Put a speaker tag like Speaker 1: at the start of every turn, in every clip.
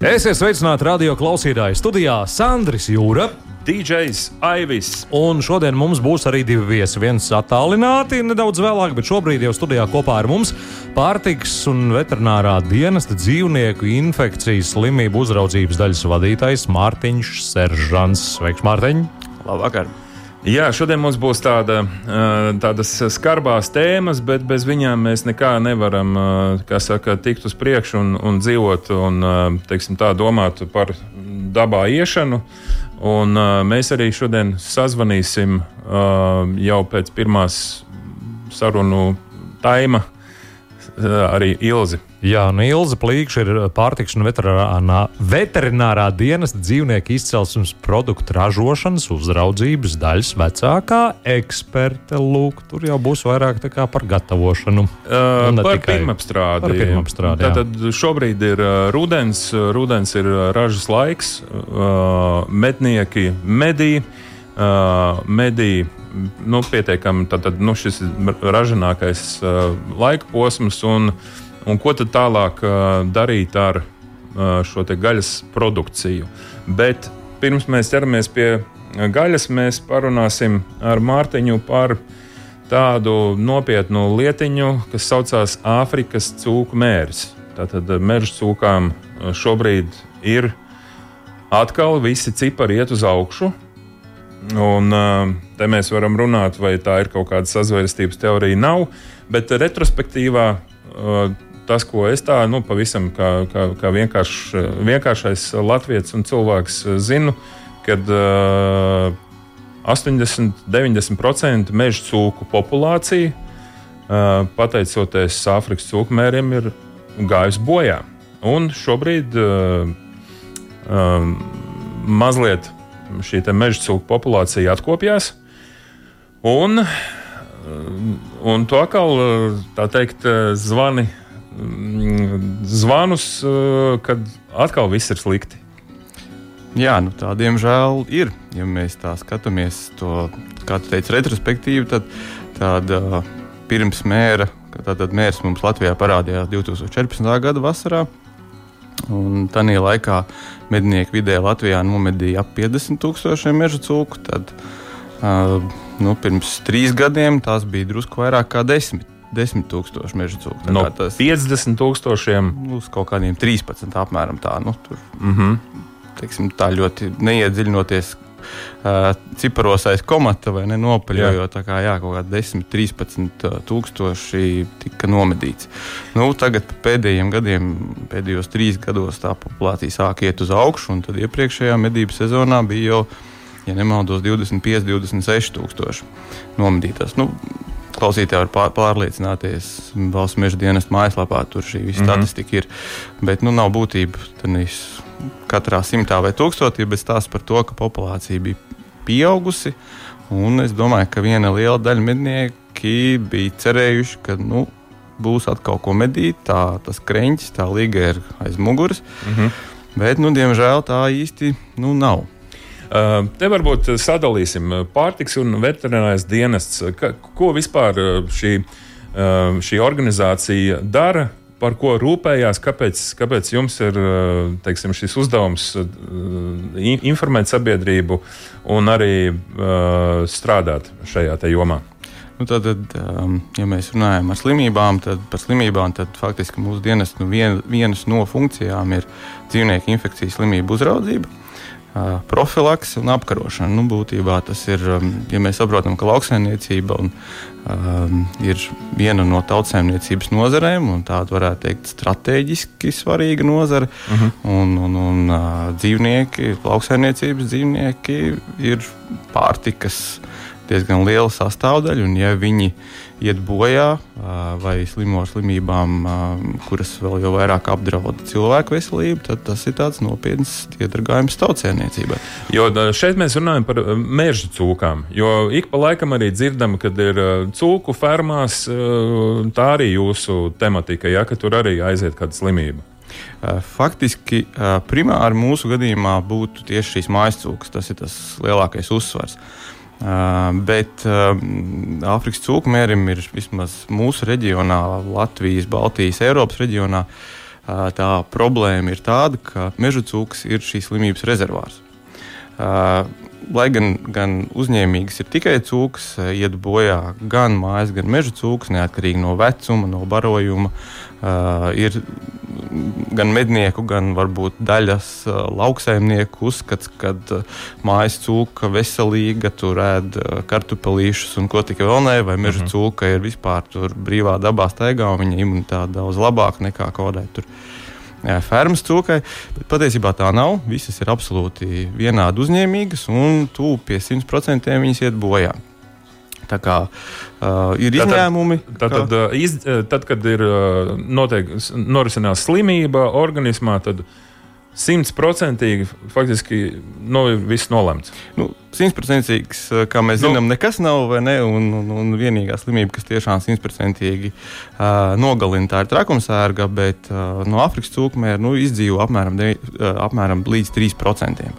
Speaker 1: Esiet sveicināti radio klausītāji studijā Sandris Jūra.
Speaker 2: DJs Aivis.
Speaker 1: Un šodien mums būs arī divi viesi. Viens attālināti nedaudz vēlāk, bet šobrīd jau studijā kopā ar mums pārtiks un veterinārā dienesta dzīvnieku infekcijas slimību uzraudzības daļas vadītājs Mārtiņš Seržants. Sveiks, Mārtiņ!
Speaker 3: Labvakar!
Speaker 2: Jā, šodien mums būs tāda, tādas skarbās tēmas, bet bez viņām mēs nekā nevaram saka, tikt uz priekšu un, un dzīvot un teiksim, tā, domāt par dabā iešanu. Un, mēs arī šodien sazvanīsim jau pēc pirmās sarunu taima arī Ilzi.
Speaker 1: Jā, nu Ilza Plīkša ir pārtiks un veterinārā, veterinārā dienesta dzīvnieku izcelsmes produktu ražošanas uzraudzības daļas vecākā eksperte. Lūk, tur jau būs vairāk par gatavošanu.
Speaker 2: Uh, par pirmapstrādi.
Speaker 1: Par pirmapstrādi
Speaker 2: Tātad šobrīd ir rudens, rudens ir ražas laiks, uh, mednieki medī. Uh, medī nu, pietiekami tad, tad, nu, ražīgākais uh, laika posms. Un, un ko tad tālāk uh, darīt ar uh, šo gaļas produkciju? Bet pirms mēs ķeramies pie gaļas, mēs parunāsim ar Mārtiņu par tādu nopietnu lietiņu, kas saucās Āfrikas cūku mērs. Tātad meža cūkām šobrīd ir atkal visi cipari iet uz augšu. Un, te mēs varam runāt, vai tā ir kaut kāda sazvērstības teorija. Nav, bet retrospektīvā tas, ko es tā nu, pavisam kā, kā, kā vienkārš, vienkāršais latviečs un cilvēks zinu, kad uh, 80-90% meža cūku populācija, pateicoties Āfrikas cūku mēriem, ir gājusi bojā. Un šobrīd uh, mazliet šī meža cūku populācija atkopjās. Un, un to atkal, tā teikt, zvani, zvanus, kad atkal viss ir slikti.
Speaker 3: Jā, nu tā diemžēl ir. Ja mēs tā skatāmies, to, kā tu teici, retrospektīvi, tad tāda pirms mēra, tātad mērs mums Latvijā parādījās 2014. gada vasarā. Tajā laikā mednieki vidēji Latvijā nomedīja ap 50 tūkstošiem meža cūku. Tad, uh, nu, pirms trīs gadiem tās bija drusku vairāk kā 10. 10 tūkstoši meža cūku.
Speaker 2: No tas, 50 tūkstošiem
Speaker 3: uz kaut kādiem 13 apmēram tā. Nu, tur,
Speaker 2: mm -hmm.
Speaker 3: teiksim, tā ļoti neiedziļinoties uh, ciparos aiz komata vai nenopaļojot. Tā kā jā, kaut kādi 10, 13 tūkstoši tika nomedīts. Nu, tagad pēdējiem gadiem, pēdējos trīs gados tā populācija sāk iet uz augšu, un tad iepriekšējā medību sezonā bija jau, ja nemaldos, 25, 26 tūkstoši nomedītas. Nu, Klausītāji var pārliecināties valsts meža dienas mājaslapā, tur šī visa mm -hmm. statistika ir. Bet nu, nav būtība katrā simtā vai tūkstotī, bet stāsta par to, ka populācija bija pieaugusi. Un es domāju, ka viena liela daļa mednieki bija cerējuši, ka nu, būs atkal ko medīt. Tā, tas kreņķis, tā līga ir aiz muguras. Mm -hmm. Bet, nu, diemžēl, tā īsti nu, nav.
Speaker 2: Te varbūt sadalīsim pārtiks un veterinārais dienests. Ko vispār šī, šī organizācija dara? Par ko rūpējās, kāpēc, kāpēc jums ir teiksim, šis uzdevums informēt sabiedrību un arī strādāt šajā jomā?
Speaker 3: Nu, tad, um, ja mēs runājam par slimībām, tad par slimībām tad faktiski mūsu dienas nu, vien, vienas no funkcijām ir dzīvnieku infekcijas slimību uzraudzība profilaks un apkarošana. Nu, būtībā tas ir, ja mēs saprotam, ka lauksaimniecība un, um, ir viena no tautsēmniecības nozarēm, un tāda varētu teikt, strateģiski svarīga nozara. Uh mhm. -huh. Un, un, un dzīvnieki, lauksaimniecības dzīvnieki ir pārtikas diezgan liela sastāvdaļa, un ja viņi iet bojā vai slimo slimībām, kuras vēl jau vairāk apdraud cilvēku veselību, tad tas ir tāds nopietns iedragājums tautsēmniecībai.
Speaker 2: Jo šeit mēs runājam par meža cūkām, jo ik pa laikam arī dzirdam, kad ir cūku fermās, tā arī jūsu tematika, ja, ka tur arī aiziet kāda slimība.
Speaker 3: Faktiski primāri mūsu gadījumā būtu tieši šīs mājas cūkas. Tas ir tas lielākais uzsvars. Uh, bet uh, Āfrikas cūku mērim ir vismaz mūsu reģionā, Latvijas, Baltijas, Eiropas reģionā. Uh, tā problēma ir tāda, ka meža cūks ir šīs slimības rezervārs. Uh, lai gan, gan uzņēmīgas ir tikai cūkas, iet bojā gan mājas, gan meža cūkas, neatkarīgi no vecuma, no barojuma. Uh, ir gan mednieku, gan varbūt daļas uh, lauksaimnieku uzskats, ka uh, mājas cūka veselīga, tur ēd uh, kartupelīšus un ko tikai vēl nē, vai meža uh mhm. -huh. cūka ir vispār brīvā dabā staigā un viņa imunitāte daudz labāka nekā kaut kādai tur fermas cūkai. Bet patiesībā tā nav. Visas ir absolūti vienādi uzņēmīgas un tuvu pie 100% viņas iet bojā. Tā kā uh, ir tad, izņēmumi.
Speaker 2: Tad, tad, kā... iz, tad kad ir notiek, norisinās slimība organismā, tad simtprocentīgi faktiski nu, viss nolemts.
Speaker 3: Nu, Simtprocentīgs, kā mēs nu, zinām, nekas nav, ne? Un, un, un vienīgā slimība, kas tiešām simtprocentīgi uh, nogalina, tā ir trakumsērga, bet uh, no Afrikas cūkmēra nu, izdzīvo apmēram, de, uh, apmēram līdz 3%.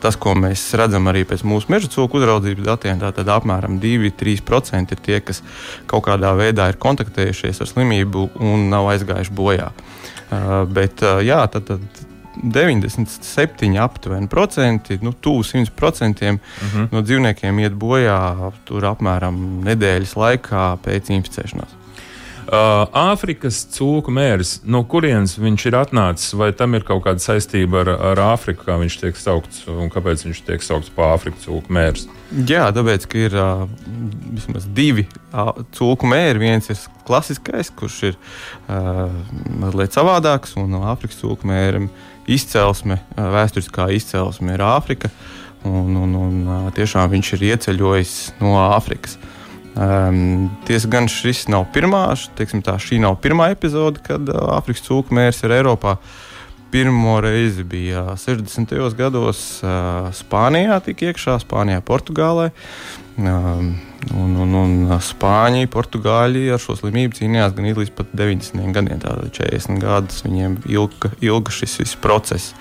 Speaker 3: Tas, ko mēs redzam arī pēc mūsu meža cūku uzraudzības datiem, tad apmēram 2-3% ir tie, kas kaut kādā veidā ir kontaktējušies ar slimību un nav aizgājuši bojā. Uh, bet, uh, jā, tad, tad 97 aptuveni procenti, nu, tuvu 100 procentiem uh. -huh. no dzīvniekiem iet bojā tur apmēram nedēļas laikā pēc inficēšanās.
Speaker 2: Uh, Āfrikas cūku mērs, no kurienes viņš ir atnācis, vai tam ir kaut kāda saistība ar, ar Āfriku, kā viņš tiek saukts, un kāpēc viņš tiek saukts par Āfrikas cūku mērs?
Speaker 3: Jā, tāpēc, ka ir uh, vismaz divi uh, cūku mēri. Viens ir klasiskais, kurš ir uh, mazliet savādāks, un no Āfrikas cūku mērim izcelsme, uh, vēsturiskā izcelsme ir Āfrika, un, un, un tiešām viņš ir ieceļojis no Āfrikas. Uh, Um, Tiesa gan šis nav pirmā, teiksim, tā, šī nav pirmā epizode, kad uh, Āfrikas cūku mērs ir Eiropā. Pirmo reizi bija 60. gados Spānijā, tika iekšā Spānijā, Portugālē. Un, un, un Spāņi, Portugāļi ar šo slimību cīnījās gan līdz pat 90. gadiem. Tātad 40 gadus viņiem ilga, ilga šis viss process.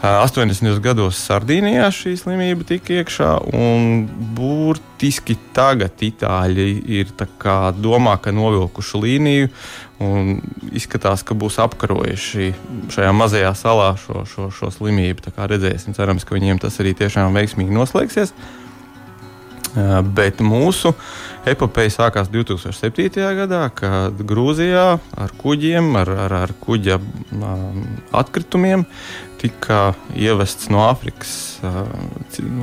Speaker 3: 80. gados Sardīnijā šī slimība tika iekšā, un burtiski tagad itāļi ir domā, ka novilkuši līniju un izskatās, ka būs apkarojuši šajā mazajā salā šo, šo, šo slimību. Tā kā redzēsim, cerams, ka viņiem tas arī tiešām veiksmīgi noslēgsies. Bet mūsu epopeja sākās 2007. gadā, kad Grūzijā ar kuģiem, ar, ar, ar kuģa atkritumiem tika ievests no Āfrikas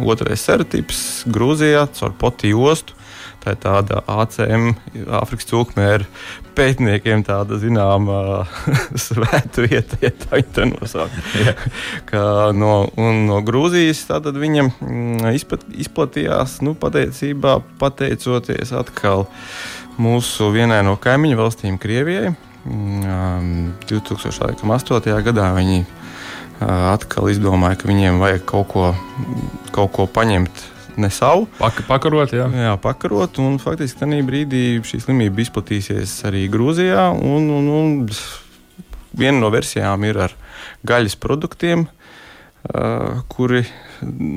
Speaker 3: otrais sertips Grūzijā caur Potiju ostu. Tā ir tāda ACM, Āfrikas cūkmēra pētniekiem tāda zināma svēta vieta, ja tā ir nosaucta. no, no Grūzijas viņam mm, izpat, izplatījās nu, pateicībā, pateicoties atkal mūsu vienai no kaimiņu valstīm, Krievijai. 2008. Mm, gadā viņi atkal izdomāja, ka viņiem vajag kaut ko, kaut ko paņemt ne savu.
Speaker 2: Pak, pakarot, jā.
Speaker 3: jā, pakarot. Un faktiski tajā brīdī šī slimība izplatīsies arī Grūzijā. Un, un, un viena no versijām ir ar gaļas produktiem, uh, kuri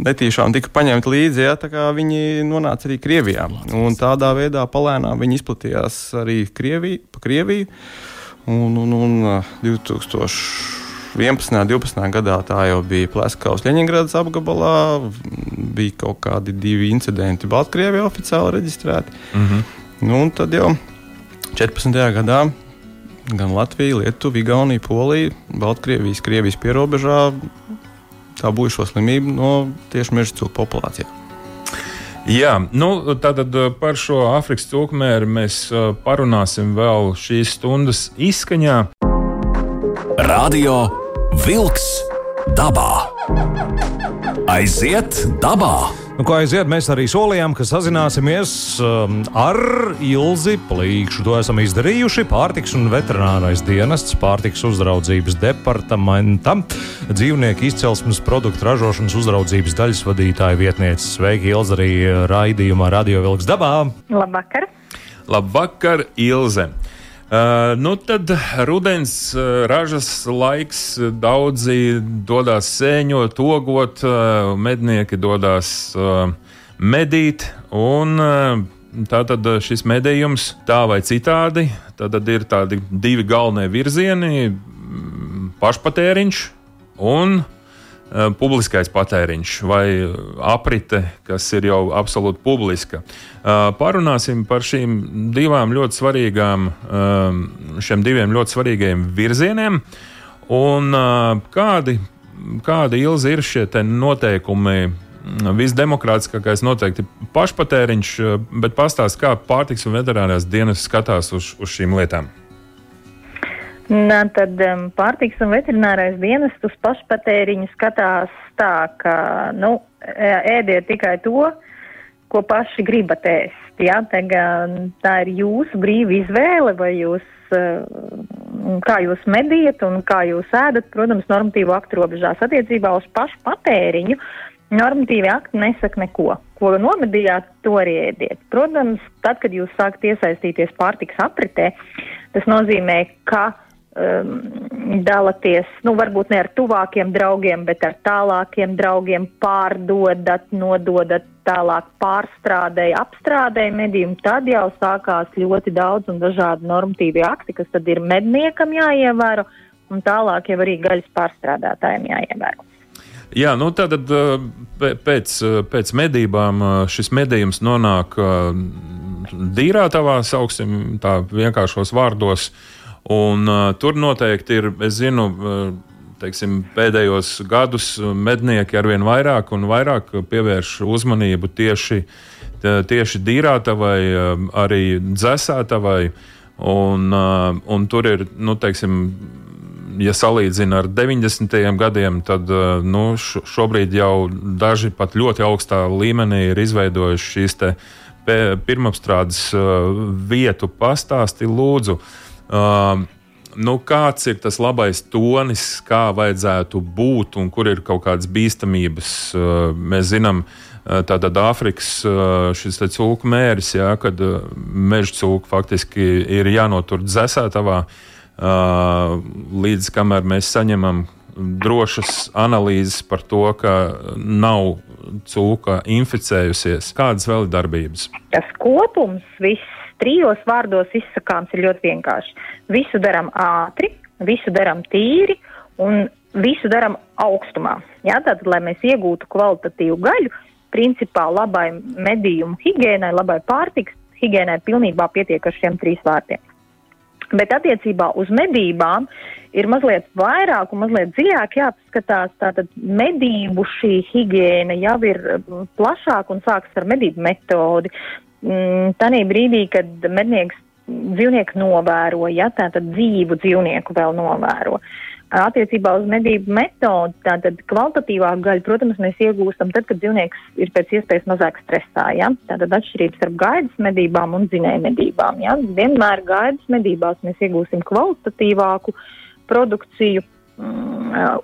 Speaker 3: netīšām tika paņemti līdzi. Jā, viņi nonāca arī Krievijā. Un tādā veidā palēnām viņi izplatījās arī Krieviju, pa Krieviju. Un, un, un 2000. 11. un 12. gadā tā jau bija Pleskavas Leņņģeradas apgabalā. Bija kaut kādi divi incidenti Baltkrievijā oficiāli reģistrēti. Mm -hmm. nu, tad jau 14. gadā gan Latvija, Lietuva, Igaunija, Polija, Baltkrievijas, Krievijas pierobežā tā būšu slimību no tieši meža cūku populācijā.
Speaker 2: Jā, nu, tātad par šo Āfrikas cūkmēru mēs parunāsim vēl šīs stundas izskaņā.
Speaker 4: Radio Wolks dabā. Aiziet dabā!
Speaker 1: Nu, ko aiziet, mēs arī solījām, ka sazināsimies um, ar Ilzi Plīkšu. To esam izdarījuši. Pārtiks un veterinārais dienests, pārtiks uzraudzības departamentam, dzīvnieku izcelsmes produktu ražošanas uzraudzības daļas vadītāja vietniece. Sveiki, Ilza, arī raidījumā Radio Vilks dabā.
Speaker 5: Labvakar!
Speaker 2: Labvakar, Ilze! Uh, nu tad rudens uh, ražas laiks, daudzi dodas sēņot, ogot, uh, mednieki dodas medīt. Un, Tātad šis medījums tā vai citādi, tad ir tādi divi galvenie virzieni - pašpatēriņš un publiskais patēriņš vai aprite, kas ir jau absolūti publiska. Eh, parunāsim par šīm divām ļoti svarīgām, eh, šiem diviem ļoti svarīgiem virzieniem un kādi, kādi ilzi ir šie noteikumi. Visdemokrātiskākais noteikti pašpatēriņš, bet pastāst, kā pārtiks un veterinārās dienas skatās uz, uz šīm lietām.
Speaker 5: Nā, tad um, pārtiks un veterinārais dienests uz pašpatēriņu skatās tā, ka nu, ēdiet tikai to, ko paši gribat ēst. Ja? Tā, tā ir jūsu brīva izvēle, vai jūs, uh, kā jūs mediet un kā jūs ēdat, protams, normatīvu aktu robežās attiecībā uz pašpatēriņu. Normatīvi akti nesaka neko. Ko nomedījāt, to arī ēdiet. Protams, tad, kad jūs sākat iesaistīties pārtiks apritē, tas nozīmē, ka um, dalaties, nu, varbūt ne ar tuvākiem draugiem, bet ar tālākiem draugiem, pārdodat, nododat tālāk pārstrādēji, apstrādēji medījumu, tad jau sākās ļoti daudz un dažādi normatīvi akti, kas tad ir medniekam jāievēro, un tālāk jau arī gaļas pārstrādātājiem jāievēro.
Speaker 2: Jā, nu tad uh, pēc, pēc medībām šis medījums nonāk dīrātavā, sauksim tā vienkāršos vārdos. Uh, Un, uh, tur noteikti ir, es zinu, uh, teiksim, pēdējos gadus mednieki arvien vairāk un vairāk pievērš uzmanību tieši, tieši dīrātavai, uh, arī dzēsātavai. Un, uh, un tur ir, nu, teiksim, ja salīdzina ar 90. gadiem, tad uh, nu, šobrīd jau daži pat ļoti augstā līmenī ir izveidojuši šīs pirmapstrādes uh, vietu pastāsti. Lūdzu, Uh, nu, kāds ir tas labais tonis, kā vajadzētu būt un kur ir kaut kādas bīstamības. Uh, mēs zinām, uh, tātad Āfrikas uh, šis cūku mēris, jā, kad meža cūku faktiski ir jānotur dzēsētavā, līdz kamēr mēs saņemam drošas analīzes par to, ka nav cūka inficējusies. Kādas vēl ir darbības?
Speaker 5: Tas kopums viss trijos vārdos izsakāms ir ļoti vienkārši. Visu darām ātri, visu darām tīri un visu darām augstumā. Jā, tātad, lai mēs iegūtu kvalitatīvu gaļu, principā labai medījumu higiēnai, labai pārtiks higiēnai pilnībā pietiek ar šiem trīs vārdiem. Bet attiecībā uz medībām ir mazliet vairāk un mazliet dziļāk jāpaskatās. Tātad medību šī higiēna jau ir plašāka un sākas ar medību metodi mm, tādā brīdī, kad mednieks dzīvnieku novēro, ja tātad dzīvu dzīvnieku vēl novēro. Attiecībā uz medību metodi, tātad kvalitatīvāku gaļu, protams, mēs iegūstam tad, kad dzīvnieks ir pēc iespējas mazāk stresā. Ja? Tātad atšķirības starp gaidas medībām un zinēju medībām. Ja? Vienmēr gaidas medībās mēs iegūsim kvalitatīvāku produkciju,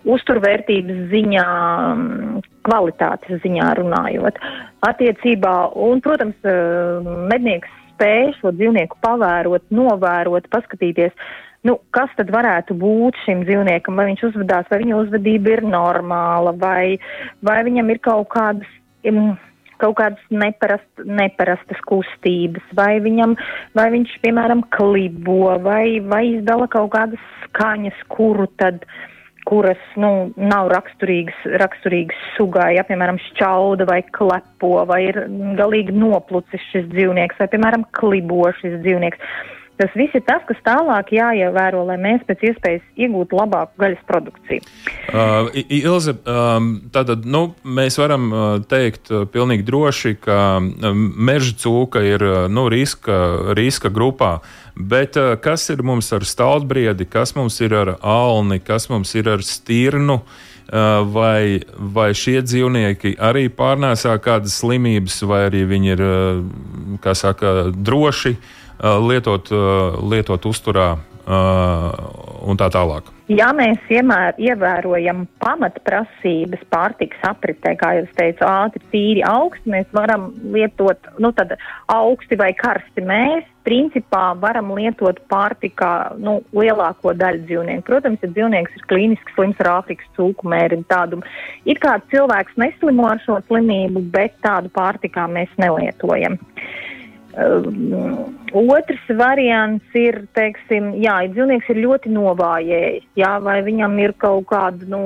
Speaker 5: uzturvērtības ziņā, um, kvalitātes ziņā runājot. Attiecībā, un, protams, uh, mednieks spēj šo dzīvnieku pavērot, novērot, paskatīties, nu, kas tad varētu būt šim dzīvniekam, vai viņš uzvedās, vai viņa uzvedība ir normāla, vai, vai viņam ir kaut kādas. Um, kaut kādas neparast, neparastas kustības, vai, viņam, vai viņš, piemēram, klibo, vai, vai izdala kaut kādas skaņas, kuru tad kuras nu, nav raksturīgas, raksturīgas sugai, ja, piemēram, šķauda vai klepo, vai ir galīgi noplucis šis dzīvnieks, vai, piemēram, klibo šis dzīvnieks. Tas viss ir tas, kas tālāk jāievēro, lai mēs pēc iespējas iegūtu labāku gaļas produkciju.
Speaker 2: Uh, Ilze, um, tātad nu, mēs varam uh, teikt uh, pilnīgi droši, ka um, meža cūka ir uh, nu, riska, riska grupā. Bet uh, kas ir mums ar stāvbriedi, kas mums ir ar alni, kas mums ir ar stirnu? vai, vai šie dzīvnieki arī pārnēsā kādas slimības, vai arī viņi ir, saka, droši lietot, lietot uzturā un tā tālāk.
Speaker 5: Ja mēs iemēr, ievērojam pamatprasības pārtiks apritē, kā jau es teicu, ātri, tīri, augsti, mēs varam lietot, nu tad augsti vai karsti mēs, principā varam lietot pārtikā, nu, lielāko daļu dzīvnieku. Protams, ja dzīvnieks ir klīniski slims ar Āfrikas cūku mēri, tādu, it kā cilvēks neslimo ar šo slimību, bet tādu pārtikā mēs nelietojam. Uh, Otrs variants ir, teiksim, jā, ja dzīvnieks ir ļoti novājējis, jā, vai viņam ir kaut kāda, nu,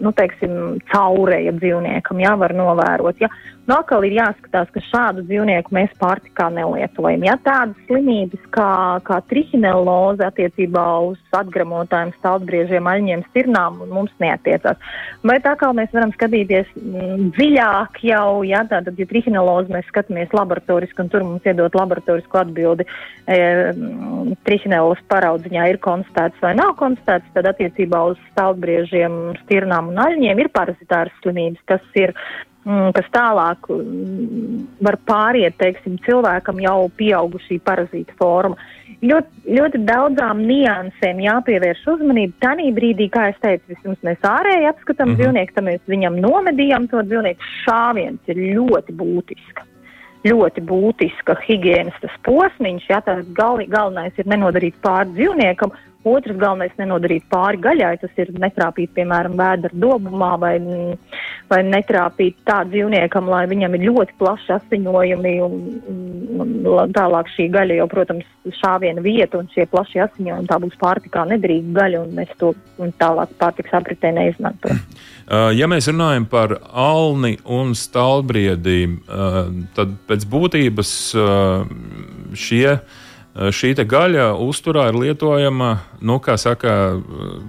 Speaker 5: nu teiksim, caurēja dzīvniekam, jā, var novērot. Jā. Nu, atkal ir jāskatās, ka šādu dzīvnieku mēs pārtikā nelietojam. Ja tādas slimības kā, kā trihineloze attiecībā uz atgramotājiem, stāvbriežiem, aļņiem, stirnām mums neatiecās. Bet atkal mēs varam skatīties m, dziļāk jau, ja tātad, ja trihineloze mēs skatāmies laboratoriski un tur mums iedot laboratorisku atbildi e, trihinelas paraudziņā ir konstatēts vai nav konstatēts, tad attiecībā uz stāvbriežiem, stirnām un aļņiem ir parazitāras slimības, kas ir mm, kas tālāk mm, var pāriet, teiksim, cilvēkam jau pieaugušī parazīta forma. Ļoti, ļoti daudzām niansēm jāpievērš uzmanība. Tanī brīdī, kā es teicu, vismaz mēs ārēji apskatām mm -hmm. dzīvnieku, tad mēs viņam nomedījām to dzīvnieku. Šāviens ir ļoti būtisks ļoti būtiska higienas posms. Ja, gal, galvenais ir nenodarīt pāri dzīvniekam, otrs galvenais nenodarīt pāri gaļai. Tas ir netrāpīt, piemēram, vēdera dobumā vai, vai netrāpīt tā dzīvniekam, lai viņam ir ļoti plaši asiņojumi. Un, un, tālāk šī gaļa jau, protams, šāviena vieta un šie plaši asiņojumi tā būs pārtikā nedrīkst gaļa un mēs to un tālāk pārtiks apritē neizmantojam.
Speaker 2: Uh, ja mēs runājam par alni un stāvbriedi, uh, tad pēc būtības uh, šie šī gaļa uzturā ir lietojama, nu, kā saka,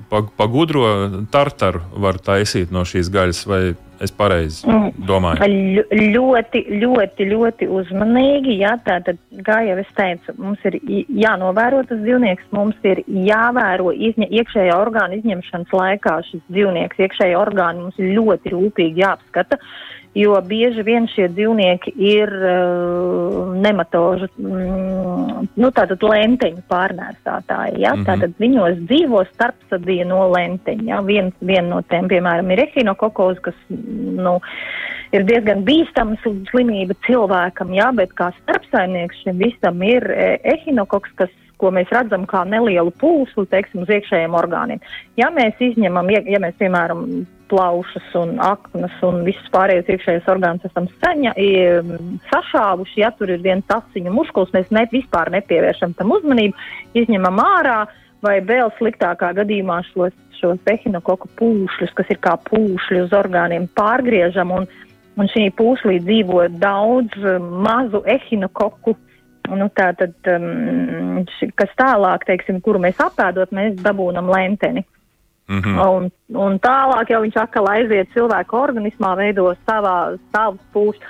Speaker 2: pa, pa gudro tartaru var taisīt no šīs gaļas, vai es pareizi mm. domāju?
Speaker 5: Ļoti, ļoti, ļoti uzmanīgi, jā, tātad, kā jau es teicu, mums ir jānovēro tas dzīvnieks, mums ir jāvēro izņa, iekšējā orgāna izņemšanas laikā šis dzīvnieks, iekšējā orgāna mums ir ļoti rūpīgi jāapskata. Jo bieži vien šie dzīvnieki ir uh, nematožu, mm, nu, tātad lenteņu pārnēsātāji. Ja? Mm -hmm. Tātad viņos dzīvo starpsadīja no lenteņa. Ja? Viens vien no tiem, piemēram, ir echinokokos, kas, nu, ir diezgan bīstama slimība cilvēkam, ja? bet kā starpsaimnieks šim visam ir e, echinokoks, kas ko mēs redzam kā nelielu pulsu, teiksim, uz iekšējiem orgāniem. Ja mēs izņemam, ja mēs, piemēram, plaušas un aknas un visus pārējos iekšējos orgānus esam saņa, sašāvuši, ja tur ir viens asiņu muskulis, mēs ne, vispār nepievēršam tam uzmanību, izņemam ārā vai vēl sliktākā gadījumā šos, šos ehinokoku pūšļus, kas ir kā pūšļi uz orgāniem, pārgriežam un, un šī pūšlī dzīvo daudz mazu ehinokoku Nu, tā tad, um, kas tālāk, teiksim, kuru mēs apēdot, mēs dabūnam lenteni. Mm -hmm. un, un tālāk jau viņš atkal aiziet cilvēka organismā, veido savā, savus pūšus.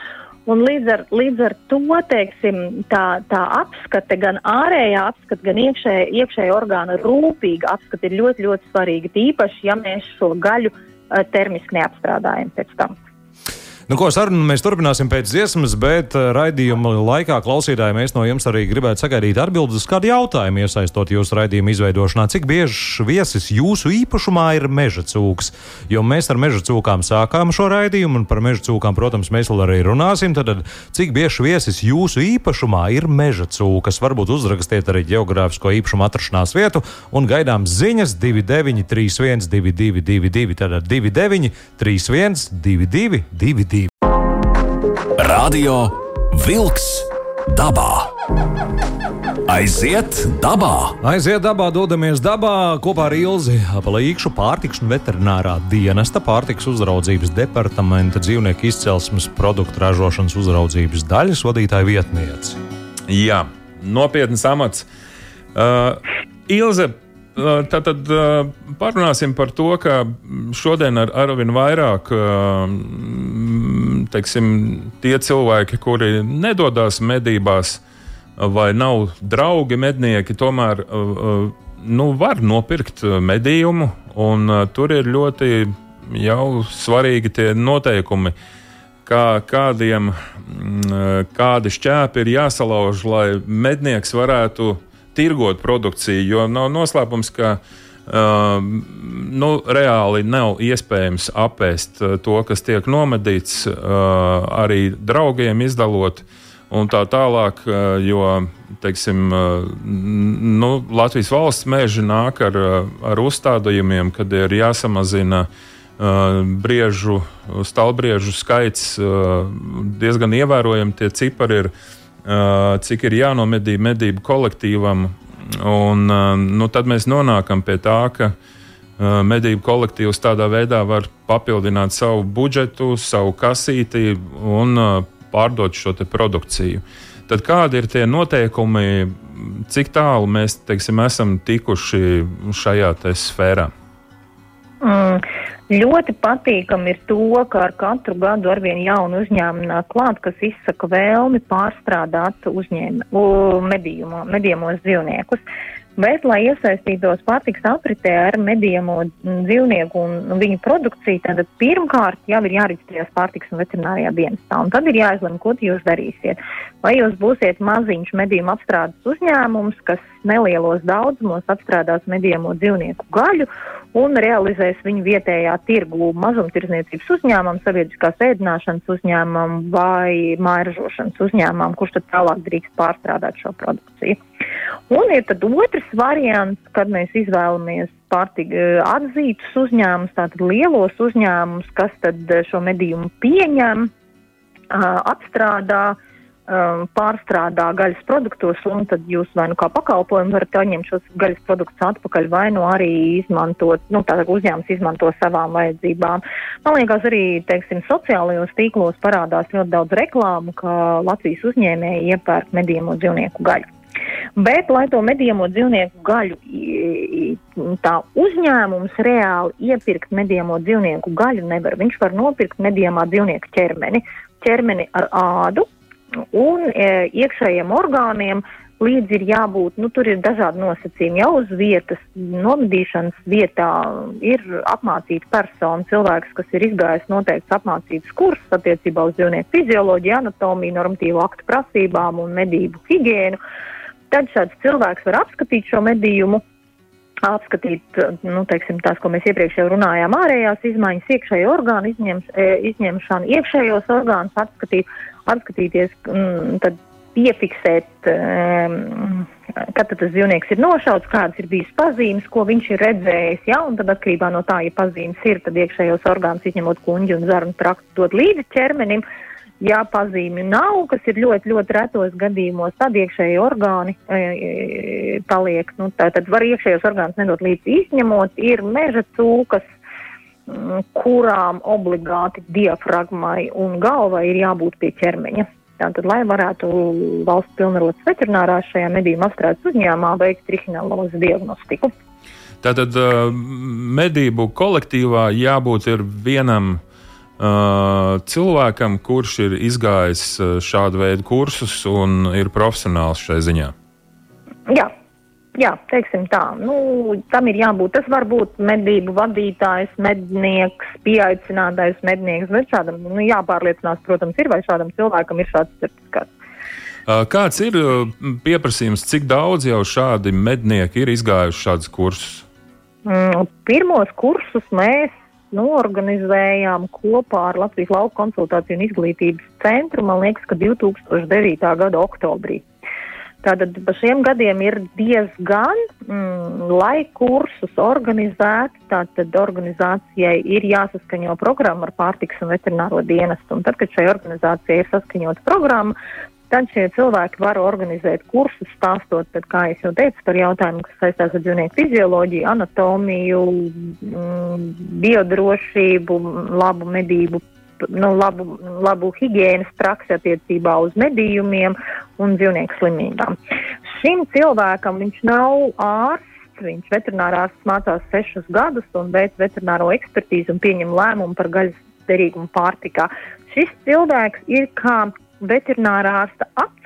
Speaker 5: Un līdz ar, līdz ar to teiksim, tā, tā apskate, gan ārējā apskate, gan iekšējā, iekšējā orgāna rūpīga apskate ir ļoti, ļoti svarīga. Tīpaši, ja mēs šo gaļu uh, termiski neapstrādājam pēc tam.
Speaker 1: Nu, ko sarunu mēs turpināsim pēc dziesmas, bet eh, raidījuma laikā klausītāji mēs no jums arī gribētu sagaidīt atbildes uz kādu jautājumu, iesaistot jūsu raidījumu izveidošanā. Cik bieži viesis jūsu īpašumā ir meža cūks? Jo mēs ar meža cūkām sākām šo raidījumu, un par meža cūkām, protams, mēs vēl arī runāsim. Tad, cik bieži viesis jūsu īpašumā ir meža cūkas? Varbūt uzrakstiet arī geogrāfisko īpašumu atrašanās vietu un gaidām ziņas 2931, 222, tātad 29, 31, 222.
Speaker 4: Radio Wolks dabā. Aiziet dabā!
Speaker 1: Aiziet dabā, dodamies dabā kopā ar Ilzi Apalīkšu pārtiks un veterinārā dienesta pārtiks uzraudzības departamenta dzīvnieku izcelsmes produktu ražošanas uzraudzības daļas vadītāja vietniece.
Speaker 2: Jā, nopietns amats. Uh, Ilze, Tātad parunāsim par to, ka šodien ar arvien vairāk teiksim, tie cilvēki, kuri nedodas medībās vai nav draugi mednieki, tomēr nu, var nopirkt medījumu. Tur ir ļoti jau svarīgi tie noteikumi, kā, kādiem, mm, kādi šķēpi ir jāsalauž, lai mednieks varētu tirgot produkciju. Jo nav noslēpums, ka uh, nu, reāli nav iespējams apēst to, kas tiek nomedīts, uh, arī draugiem izdalot. Un tā tālāk, jo teiksim, nu, Latvijas valsts meži nāk ar, ar uzstādījumiem, kad ir jāsamazina briežu, stalbriežu skaits diezgan ievērojami. Tie cipari ir cik ir jānomedī medību kolektīvam. Un, nu, tad mēs nonākam pie tā, ka medību kolektīvs tādā veidā var papildināt savu budžetu, savu kasīti un pārdot šo produkciju. Tad kādi ir tie noteikumi, cik tālu mēs teiksim, esam tikuši šajā sfērā?
Speaker 5: Mm, Ļoti patīkami ir to, ka ar katru gadu arvien jaunu uzņēmumu nāk klāt, kas izsaka vēlmi pārstrādāt uzņēmu, medījumos dzīvniekus. Bet, lai iesaistītos pārtiks apritē ar medījamo dzīvnieku un viņu produkciju, tad pirmkārt jau ir jāreģistrējas pārtiks un veterinārijā dienestā. Un tad ir jāizlemj, ko jūs darīsiet. Vai jūs būsiet maziņš medījumu apstrādes uzņēmums, kas nelielos daudzumos apstrādās medījamo dzīvnieku gaļu un realizēs viņu vietējā tirgu mazumtirdzniecības uzņēmumam, sabiedriskās ēdināšanas uzņēmumam vai mājražošanas uzņēmumam, kurš tad tālāk drīkst pārstrādāt šo produkciju. Un ir tad otrs variants, kad mēs izvēlamies pārtika atzītus uzņēmumus, tātad lielos uzņēmumus, kas tad šo medījumu pieņem, apstrādā, pārstrādā gaļas produktos, un tad jūs vai nu kā pakalpojumu varat atņemt šos gaļas produktus atpakaļ, vai nu arī izmantot, nu, tātad uzņēmums izmanto savām vajadzībām. Man liekas, arī, teiksim, sociālajos tīklos parādās ļoti daudz reklāmu, ka Latvijas uzņēmēji iepērk medījamo dzīvnieku gaļu. Bet, lai to medījamo dzīvnieku gaļu, tā uzņēmums reāli iepirkt medījamo dzīvnieku gaļu nevar. Viņš var nopirkt medījamā dzīvnieka ķermeni, ķermeni ar ādu, un e, iekšējiem orgāniem līdzi ir jābūt, nu, tur ir dažādi nosacījumi. Jau uz vietas, nomedīšanas vietā ir apmācīta persona, cilvēks, kas ir izgājis noteikts apmācības kurs attiecībā uz dzīvnieku fizioloģiju, anatomiju, normatīvu aktu prasībām un medību higiēnu. Tad šāds cilvēks var apskatīt šo medījumu, apskatīt, nu, teiksim, tās, ko mēs iepriekš jau runājām, ārējās izmaiņas, iekšējo orgānu izņems, e, izņemšanu, iekšējos orgānus apskatīt atskatīties, mm, tad piefiksēt, um, kad tas dzīvnieks ir nošauts, kādas ir bijusi pazīmes, ko viņš ir redzējis. Ja, un tad atkarībā no tā, ja pazīmes ir, tad iekšējos orgānus izņemot kuģi un zarnu traktu dot līdzi ķermenim. Ja pazīmi nav, kas ir ļoti, ļoti retos gadījumos, tad iekšējie orgāni e, e, paliek. Nu, tā, tad var iekšējos orgānus nedot līdzi izņemot. Ir meža cūkas, Mm, kurām obligāti diafragmai un galvai ir jābūt pie ķermeņa. Tātad, lai varētu valsts pilnvarots veterinārā šajā medību apstrādes uzņēmumā veikt trihinālozi diagnostiku.
Speaker 2: Tātad medību kolektīvā jābūt vienam cilvēkam, kurš ir izgājis uh, šādu veidu kursus un ir profesionāls šai ziņā.
Speaker 5: Jā, Jā, teiksim tā, nu, tam ir jābūt. Tas var būt medību vadītājs, mednieks, pieaicinātais mednieks, bet šādam nu, jāpārliecinās, protams, ir vai šādam cilvēkam ir šāds certifikāts.
Speaker 2: Kāds ir pieprasījums, cik daudz jau šādi mednieki ir izgājuši šādus kursus?
Speaker 5: Mm, pirmos kursus mēs norganizējām kopā ar Latvijas lauku konsultāciju un izglītības centru, man liekas, ka 2009. gada oktobrī. Tātad pa šiem gadiem ir diezgan, mm, lai kursus organizētu, tātad organizācijai ir jāsaskaņo programma ar pārtiks un veterināro dienestu. Un tad, kad šai organizācijai ir saskaņota programma, tad šie cilvēki var organizēt kursus, stāstot, tad, kā jau teicu, par jautājumu, kas saistās ar dzīvnieku fizioloģiju, anatomiju, mm, biodrošību, labu medību nu, labu, labu higiēnas praksi attiecībā uz medījumiem un dzīvnieku slimībām. Šim cilvēkam viņš nav ārsts. Viņš veterinārās mācās sešus gadus un veic veterināro ekspertīzi un pieņem lēmumu par gaļas derīgumu pārtikā. Šis cilvēks ir kā veterinārā ārsta acs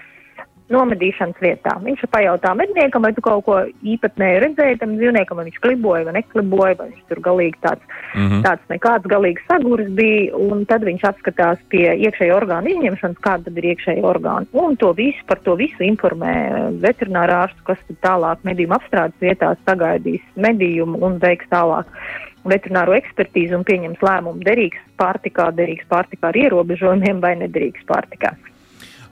Speaker 5: nomedīšanas vietā. Viņš pajautā medniekam, vai tu kaut ko īpatnēji redzēji tam dzīvniekam, vai viņš kliboja vai nekliboja, vai viņš tur galīgi tāds, mm -hmm. tāds nekāds galīgs saguris bija, un tad viņš apskatās pie iekšējo orgānu izņemšanas, kāda tad ir iekšēja orgāna. Un to visu, par to visu informē veterinārā ārstu, kas tālāk medījuma apstrādes vietās sagaidīs medījumu un veiks tālāk veterināro ekspertīzi un pieņems lēmumu derīgs pārtikā, derīgs pārtikā ar ierobežojumiem vai nederīgs pārtikā.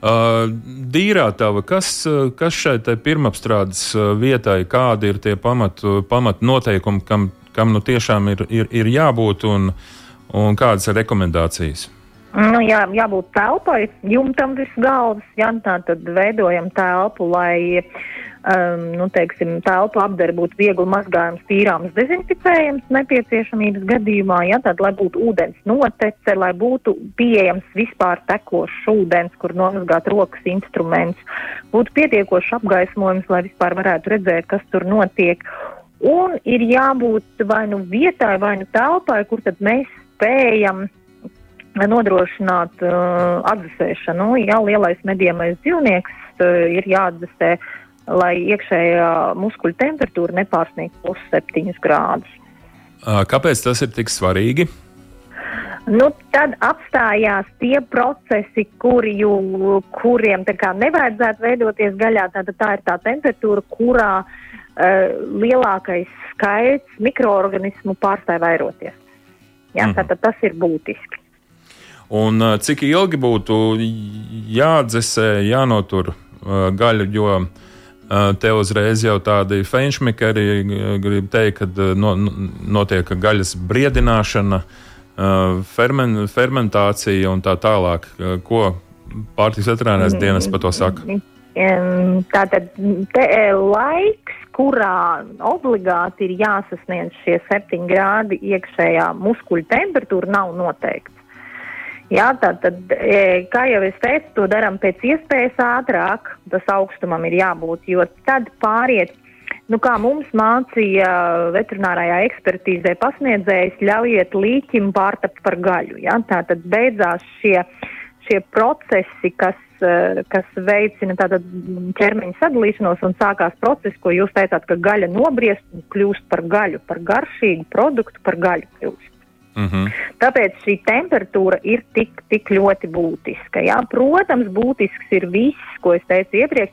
Speaker 2: Uh, Dīrātava, kas, kas šai pirmapstrādes vietai, kādi ir tie pamat, pamat noteikumi, kam, kam nu tiešām ir, ir, ir jābūt un, un kādas ir rekomendācijas?
Speaker 5: Nu, jā, jābūt telpai, jumtam viss galvas, jā, tā tad veidojam telpu, lai uh, um, nu, teiksim, telpu apdara būtu viegli mazgājams, tīrāms, dezinficējams nepieciešamības gadījumā, ja tad, lai būtu ūdens notece, lai būtu pieejams vispār tekošs ūdens, kur nomazgāt rokas instruments, būtu pietiekošs apgaismojums, lai vispār varētu redzēt, kas tur notiek. Un ir jābūt vai nu vietai, vai nu telpai, kur tad mēs spējam nodrošināt uh, atdzesēšanu. Jā, lielais mediemais dzīvnieks uh, ir jāatdzesē uh, lai iekšējā muskuļu temperatūra nepārsniegtu plus 7 grādus.
Speaker 2: Kāpēc tas ir tik svarīgi?
Speaker 5: Nu, tad apstājās tie procesi, kuri, jū, kuriem nevajadzētu veidoties gaļā. Tātad tā ir tā temperatūra, kurā uh, lielākais skaits mikroorganismu pārstāj vairoties. Jā, mm. Tātad tas ir būtiski.
Speaker 2: Un uh, cik ilgi būtu jādzesē, jānotur uh, gaļa, jo uh, Te uzreiz jau tādi feinšmekeri grib teikt, ka no, notiek gaļas briedināšana, fermen, fermentācija un tā tālāk. Ko pārtiks veterinārās dienas par to saka?
Speaker 5: Tātad te, laiks, kurā obligāti ir jāsasniedz šie septiņi grādi iekšējā muskuļu temperatūra, nav noteikts. Jā, tad, tad, e, kā jau es teicu, to darām pēc iespējas ātrāk. Tas augstumam ir jābūt, jo tad pāriet. Nu, kā mums mācīja veterinārajā ekspertīzē pasniedzējs, ļaujiet līķim pārtapt par gaļu. Ja? Tā tad beidzās šie, šie procesi, kas, e, kas veicina ķermeņa sadalīšanos, un sākās process, ko jūs teicāt, ka gaļa nobriest un kļūst par gaļu, par garšīgu produktu, par gaļu kļūst. Mm -hmm. Tāpēc šī temperatūra ir tik, tik ļoti būtiska. Jā. Protams, būtisks ir viss, ko es teicu iepriekš.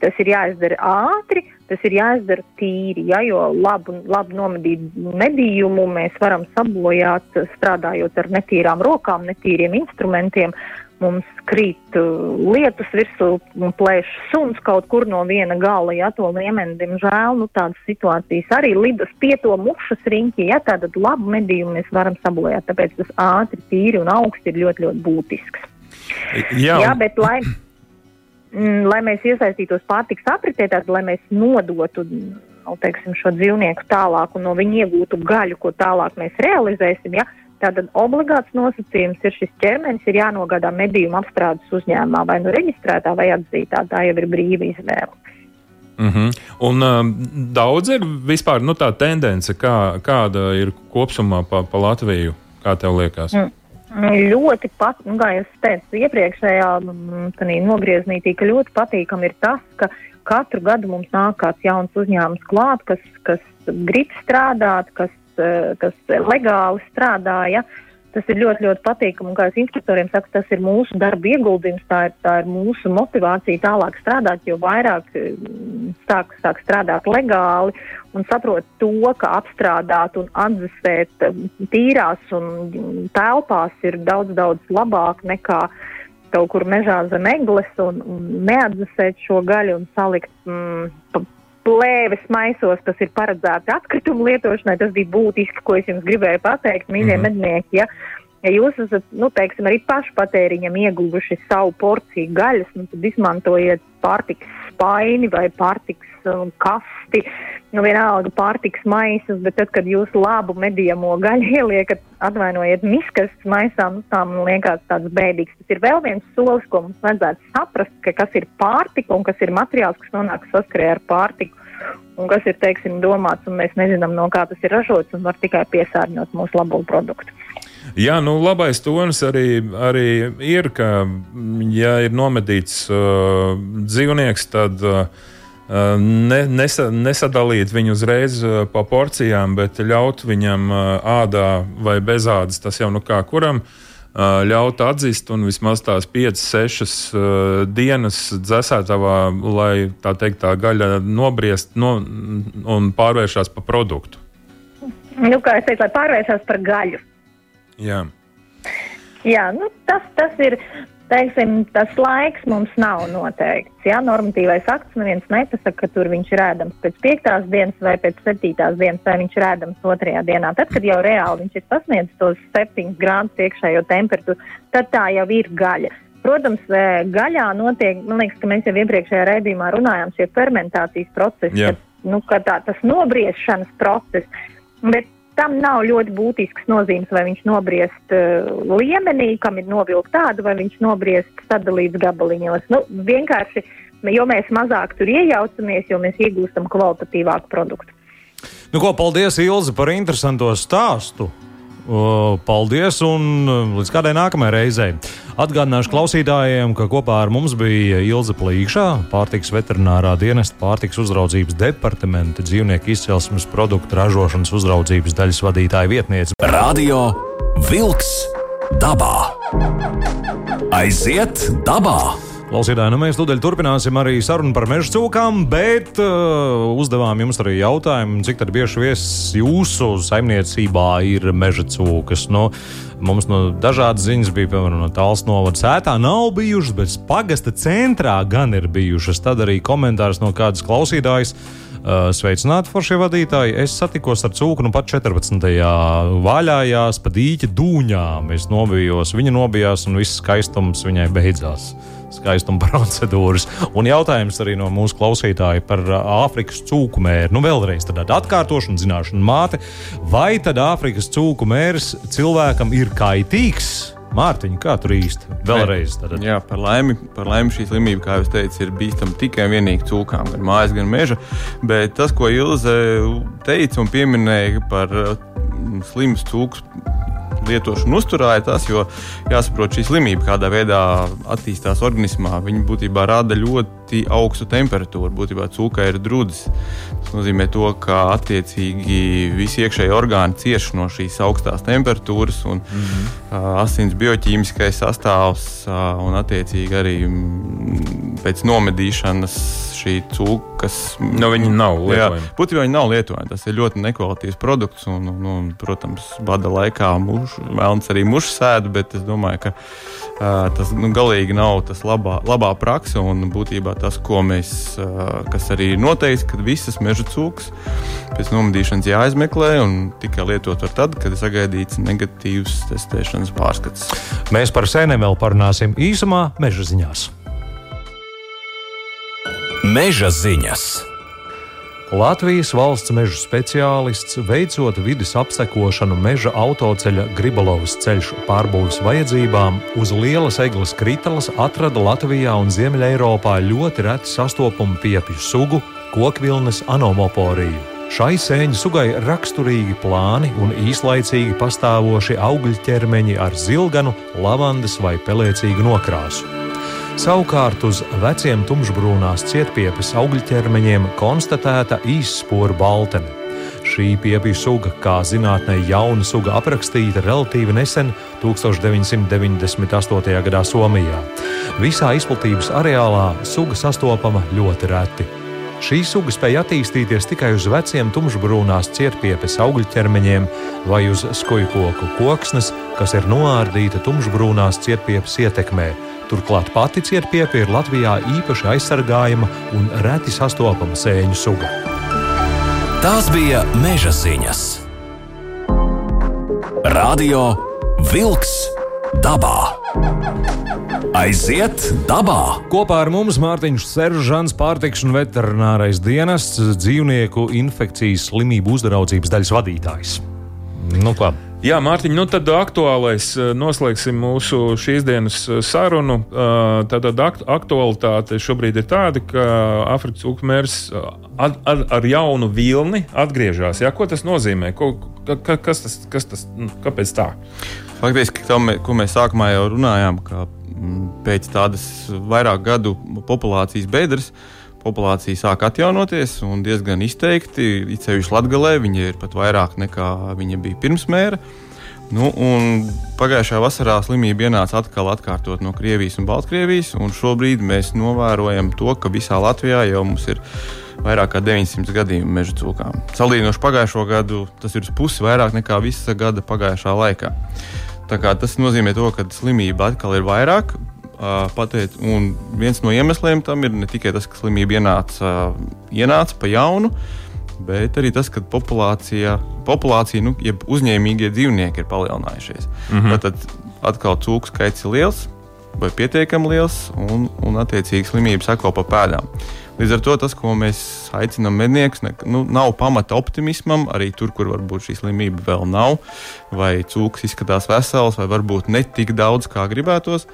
Speaker 5: Tas ir jāizdara ātri, tas ir jāizdara tīri, ja, jo labu, labu nomedītu medījumu mēs varam sabojāt strādājot ar netīrām rokām, netīriem instrumentiem mums krīt uh, lietus virsū un plēš suns kaut kur no viena gala, ja to liemeni, diemžēl, nu tādas situācijas arī lidas pie to mušas riņķi, ja tātad labu medījumu mēs varam sabojāt, tāpēc tas ātri, tīri un augsti ir ļoti, ļoti būtisks. Jā, Jā bet lai, mm, lai mēs iesaistītos pārtiks apritē, tad lai mēs nodotu nu, teiksim, šo dzīvnieku tālāk un no viņa iegūtu gaļu, ko tālāk mēs realizēsim, ja, Tātad obligāts nosacījums ir šis ķermenis, ir jānogādā medījuma apstrādes uzņēmumā, vai nu reģistrētā, vai atzītā. Tā jau ir brīva izvēle.
Speaker 2: Mm -hmm. Un um, daudz ir vispār nu, tā tendence, kā, kāda ir kopumā pa, pa Latviju, kā tev liekas? Mm.
Speaker 5: Ļoti pat, nu, kā jau teicu iepriekšējā mm, nogrieznītī, ka ļoti patīkami ir tas, ka katru gadu mums nāk kāds jauns uzņēmums klāt, kas, kas grib strādāt, kas kas legāli strādāja. Tas ir ļoti, ļoti patīkami. Kā es instruktoriem saku, tas ir mūsu darba ieguldījums, tā ir, tā ir mūsu motivācija tālāk strādāt, jo vairāk eh, sāk, sāk strādāt legāli un saprot to, ka apstrādāt un atdzesēt eh, tīrās un telpās ir daudz, daudz labāk nekā kaut kur mežā zem egles un, un neatdzesēt šo gaļu un salikt mm, plēves maisos, kas ir paredzēti atkritumu lietošanai. Tas bija būtiski, ko es jums gribēju pateikt, mīļie mm -hmm. mednieki. Ja? Ja jūs esat, nu, teiksim, arī pašpatēriņam ieguvuši savu porciju gaļas, nu, tad izmantojiet pārtiks spaini vai pārtiks um, kasti, nu, vienalga pārtiks maisas, bet tad, kad jūs labu medījamo gaļu ieliekat, atvainojiet, miskas maisā, nu, tā man liekas tāds bēdīgs. Tas ir vēl viens solis, ko mums vajadzētu saprast, ka kas ir pārtika un kas ir materiāls, kas nonāk saskarē ar pārtiku. Un kas ir, teiksim, domāts, un mēs nezinām, no kā tas ir ražots, un var tikai piesārņot mūsu labo produktu.
Speaker 2: Jā, nu, labais tonis arī, arī ir, ka, ja ir nomedīts uh, dzīvnieks, tad uh, ne, nesa, nesadalīt viņu uzreiz uh, pa porcijām, bet ļaut viņam uh, ādā vai bez ādas, tas jau nu kā kuram. Uh, ļaut atzīt un vismaz tās 5, 6 uh, dienas dzēsētavā, lai tā teikt, tā gaļa nobriest no, un pārvēršas par produktu.
Speaker 5: Nu, kā es teicu, lai pārvēršas par gaļu.
Speaker 2: Jā.
Speaker 5: Jā, nu, tas, tas ir. Teiksim, tas laiks mums nav noteikts. Jā, normatīvais akts neviens nepasaka, ka tur viņš ir ēdams pēc piektās dienas vai pēc septītās dienas, vai viņš ir ēdams otrajā dienā. Tad, kad jau reāli viņš ir sasniedzis tos septiņus grādus iekšējo temperatūru, tad tā jau ir gaļa. Protams, eh, gaļā notiek, man liekas, ka mēs jau iepriekšējā raidījumā runājām šie fermentācijas procesi,
Speaker 2: Jā.
Speaker 5: kad, nu, kad tā, tas nobriešanas process. Bet tam nav ļoti būtisks nozīmes, vai viņš nobriest uh, liemenī, kam ir novilkta tāda, vai viņš nobriest sadalīts gabaliņos. Nu, vienkārši, jo mēs mazāk tur iejaucamies, jo mēs iegūstam kvalitatīvāku produktu.
Speaker 1: Nu, ko, paldies, Ilze, par interesanto stāstu. Paldies, un uh, līdz kādai nākamajai reizei. Atgādināšu klausītājiem, ka kopā ar mums bija Ilza Plīkšā, pārtiks veterinārā dienesta pārtiks uzraudzības departamenta dzīvnieku izcelsmes produktu ražošanas uzraudzības daļas vadītāja vietniece.
Speaker 4: Radio Wolks dabā. Aiziet dabā!
Speaker 1: Klausītāji, nu mēs tūdaļ turpināsim arī sarunu par meža cūkām, bet uh, uzdevām jums arī jautājumu, cik bieži viesis jūsu saimniecībā ir meža cūkas. Nu, mums no dažādas ziņas bija, piemēram, no tāls novada sētā nav bijušas, bet pagasta centrā gan ir bijušas. Tad arī komentārs no kādas klausītājas. Uh, sveicināti, foršie vadītāji. Es satikos ar cūku nu pat 14. vaļājās pa dīķa dūņām. Es nobijos, viņa nobijās un viss skaistums viņai beidzās skaistuma procedūras. Un jautājums arī no mūsu klausītāja par uh, Āfrikas cūku mēru. Nu, vēlreiz tāda atkārtošana, zināšana māte. Vai tad Āfrikas cūku mērs cilvēkam ir kaitīgs? Mārtiņa, kā tur īsti? Vēlreiz. Tātad.
Speaker 3: Jā, par laimi, par laimi šī slimība, kā jau teicu, ir bīstama tikai un vienīgi cūkām, gan mājas, gan meža. Bet tas, ko Ilze teica un pieminēja par uh, slimu cūku lietošanu tas, jo jāsaprot šī slimība, kādā veidā attīstās organismā. Viņa būtībā rada ļoti augstu temperatūru. Būtībā cūkai ir drudzis. Tas nozīmē, to, ka attiecīgi visi iekšēji orgāni cieš no šīs augstās temperatūras, un mm -hmm. asins bioķīmiskais sastāvs un attiecīgi arī pēc nomedīšanas šī cūkas.
Speaker 2: Nu, viņi nav lietojami.
Speaker 3: Jā, būtībā viņi nav lietojami. Tas ir ļoti nekvalitatīvs produkts, un, un, un protams, bada laikā muš, vēlams arī mušu sēdu, bet es domāju, ka uh, tas nu, galīgi nav tas labā, labā praksa un būtībā tas, ko mēs, uh, kas arī noteikts, ka visas meža cūkas pēc nomedīšanas jāizmeklē un tikai lietot var tad, kad ir sagaidīts negatīvs testēšanas pārskats.
Speaker 1: Mēs par sēnēm vēl parunāsim īsumā meža ziņās.
Speaker 4: Meža ziņas!
Speaker 1: Latvijas valsts meža speciālists veicot vidas apsekošanu meža autoceļa Gribalovas ceļš pārbūves vajadzībām, uz lielas eglis kritalas atrada Latvijā un Ziemeļeiropā ļoti reti sastopamu piepju sugu - kokvilnes anomoporiju. Šai sēņu sugai raksturīgi plāni un īslaicīgi pastāvoši augļķermeņi ar zilganu, lavandas vai pelēcīgu nokrāsu. Savukārt uz veciem tumšbrūnās cietpiepes augļķermeņiem konstatēta īsspora baltene. Šī piepju suga, kā zinātnē jauna suga aprakstīta relatīvi nesen, 1998. gadā Somijā. Visā izplatības areālā suga sastopama ļoti reti. Šī suga spēja attīstīties tikai uz veciem tumšbrūnās cietpiepes augļķermeņiem vai uz skujkoku koksnes, kas ir noārdīta tumšbrūnās cietpiepes ietekmē. Turklāt pati cietpiepe ir Latvijā īpaši aizsargājama un reti sastopama sēņu suga.
Speaker 4: Tās bija meža ziņas. Radio Wolks dabā. Aiziet dabā!
Speaker 1: Kopā ar mums Mārtiņš Seržants, pārtiks un veterinārais dienests, dzīvnieku infekcijas slimību uzraudzības daļas vadītājs. Nu, ko?
Speaker 2: Jā, Mārtiņ, nu tad aktuālais eh, noslēgsim mūsu šīs dienas eh, sarunu. Tātad aktualitāte šobrīd ir tāda, ka Afrikas cūkmērs ar, ar, ar jaunu vilni atgriežas. Ko tas nozīmē? Ko, ka, kas tas, kas tas, nu, kāpēc tā?
Speaker 3: Faktiski, to, ko mēs sākumā jau runājām, ka mm, pēc tādas vairāk gadu populācijas bedres populācija sāk atjaunoties un diezgan izteikti. Īpaši Latvijā viņa ir pat vairāk nekā viņa bija pirms mēra. Nu, pagājušā vasarā slimība ienāca atkal atkārtot no Krievijas un Baltkrievijas, un šobrīd mēs novērojam to, ka visā Latvijā jau mums ir vairāk kā 900 gadījumu meža cūkām. Salīdzinoši pagājušo gadu tas ir pusi vairāk nekā visa gada pagājušā laikā. Tas nozīmē, to, ka slimība atkal ir vairāk. Pateic, un viens no iemesliem tam ir ne tikai tas, ka slimība ienāca, ienāca pa jaunu, bet arī tas, ka populācija, populācija nu, jeb uzņēmīgie dzīvnieki ir palielinājušies. Mm -hmm. Tad atkal cūku skaits ir liels vai pietiekami liels, un, un attiecīgi slimība seko pa pēdām. Līdz ar to tas, ko mēs aicinām medniekus, nu, nav pamata optimismam, arī tur, kur varbūt šī slimība vēl nav, vai cūks izskatās vesels, vai varbūt ne tik daudz, kā gribētos.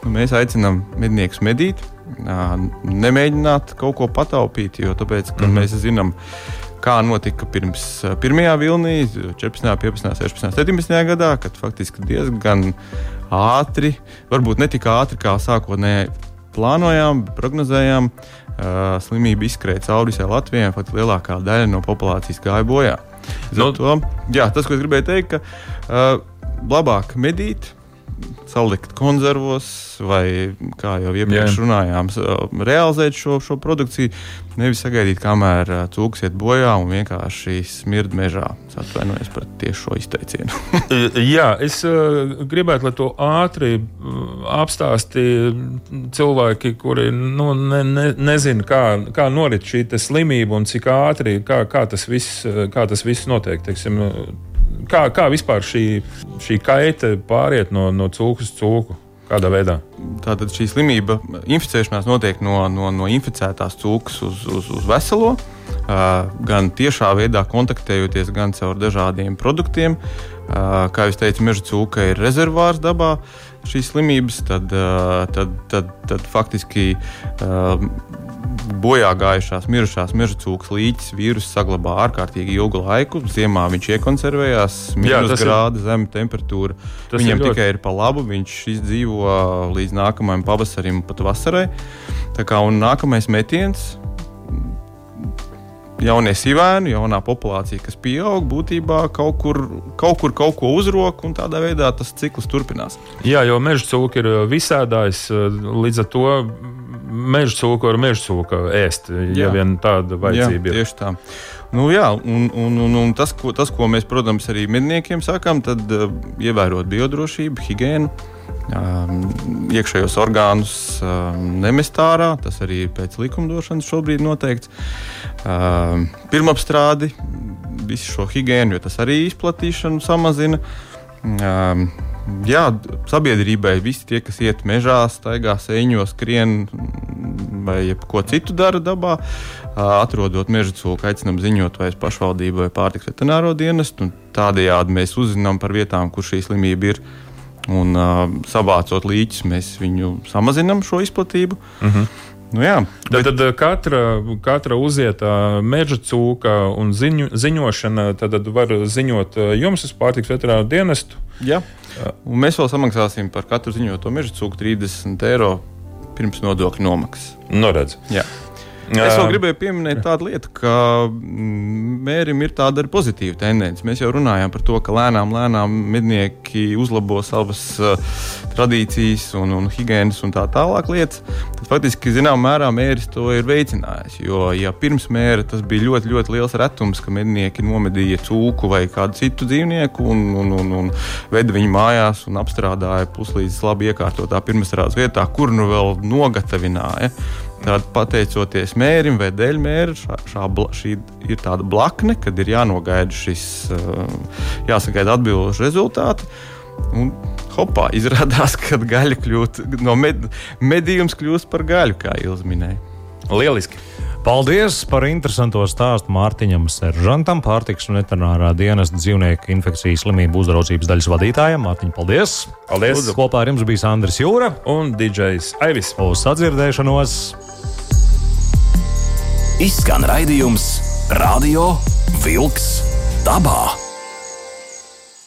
Speaker 3: Nu, mēs aicinām medniekus medīt, nemēģināt kaut ko pataupīt, jo tāpēc, mm -hmm. mēs zinām, kā notika pirms pirmajā vilnī, 14, 15, 16, 17 gadā, kad faktiski diezgan ātri, varbūt ne tik ātri kā sākotnēji plānojām, prognozējām, uh, slimība izskrēja cauri visai Latvijai, pat lielākā daļa no populācijas gāja bojā. No. To, jā, tas, ko es gribēju teikt, ka uh, labāk medīt, salikt konservos, vai, kā jau iepriekš Jā. runājām, realizēt šo, šo produkciju. Nevis sagaidīt, kamēr cūks iet bojā un vienkārši smird mežā. Atvainojos par tieši šo izteicienu.
Speaker 2: Jā, es gribētu, lai to ātri apstāstītu cilvēki, kuri nu, ne, ne, nezina, kā, kā norit šī slimība un cik ātri, kā, kā, tas, viss, kā tas viss notiek. Teiksim, kā, kā vispār šī, šī kaita pāriet no, no cūkas uz cūku? Kādā veidā?
Speaker 3: Tātad šī slimība, inficēšanās notiek no, no, no inficētās cūkas uz, uz, uz veselo. Gan tiešā veidā kontaktējoties, gan caur dažādiem produktiem. Kā jau teicu, meža cūka ir rezervārs dabā šīs slimības, tad, tad, tad, tad faktiski bojā gājušās, mirušās meža cūkas līķis vīrusu saglabā ārkārtīgi ilgu laiku. Ziemā viņš iekonservējās, minus grāda, zema temperatūra. Viņam ļoti... tikai ir pa labu, viņš izdzīvo līdz nākamajam pavasarim, pat vasarai. Tā kā nākamais metiens jaunie sivēni, jaunā populācija, kas pieaug, būtībā kaut kur kaut, kur, kaut ko uzrok, un tādā veidā tas cikls turpinās.
Speaker 2: Jā, jo meža cūka ir visādājs, līdz ar to meža cūku ar meža cūku ēst, ja jā. vien tāda vajadzība
Speaker 3: jā, ir. Tieši tā. Nu, jā, un, un, un, un tas, ko, tas, ko mēs, protams, arī medniekiem sakām, tad uh, ievērot biodrošību, higiēnu. Um, iekšējos orgānus um, nemest ārā. Tas arī pēc likumdošanas šobrīd noteikts. Um, pirmapstrādi, visu šo higiēnu, jo tas arī izplatīšanu samazina. Jā, sabiedrībai visi tie, kas iet mežā, staigā sēņos, skrien vai ko citu dara dabā, atrodot meža cūku, aicinām ziņot vai pašvaldību vai pārtiks veterināro dienestu. Tādējādi mēs uzzinām par vietām, kur šī slimība ir. Un uh, savācot līķus, mēs viņu samazinām šo izplatību. Uh mhm. -huh. Nu, jā,
Speaker 2: bet... Tad, tad katra, katra uzietā meža cūka un ziņu, ziņošana tad var ziņot jums uz pārtiks veterināru dienestu.
Speaker 3: Jā. Un mēs vēl samaksāsim par katru ziņoto meža cūku 30 eiro pirms nodokļu nomaksas.
Speaker 2: Noredz.
Speaker 3: Jā. Es vēl gribēju pieminēt tādu lietu, ka mm, mērim ir tāda arī pozitīva tendence. Mēs jau runājām par to, ka lēnām, lēnām mednieki uzlabo savas tradīcijas un, un higiēnas un tā tālāk lietas. Tad faktiski, zināmā mērā, mēris to ir veicinājis. Jo, ja pirms mēra tas bija ļoti, ļoti liels retums, ka mednieki nomedīja cūku vai kādu citu dzīvnieku un, un, un, un veda viņu mājās un apstrādāja puslīdz labi iekārtotā pirmsrādes vietā, kur nu vēl nogatavināja. Tad, pateicoties mērim vai dēļ mēra, šā, šā, šī ir tāda blakne, kad ir jānogaida šis, jāsagaida atbilstoši rezultāti. Un, hopā, izrādās, ka gaļa kļūst no med, medījums kļūst par gaļu, kā Ilza minēja.
Speaker 2: Lieliski!
Speaker 1: Paldies par interesanto stāstu Mārtiņam Seržantam, pārtiks un veterinārā dienas dzīvnieku infekcijas slimību uzraudzības daļas vadītājam. Mārtiņ, paldies!
Speaker 2: Paldies!
Speaker 1: Lūdzu, kopā ar jums bija Andris Jūra
Speaker 2: Un DJs Aivis.
Speaker 1: uz sadzirdēšanos!
Speaker 4: Izskan raidījums Radio Wolks dabā.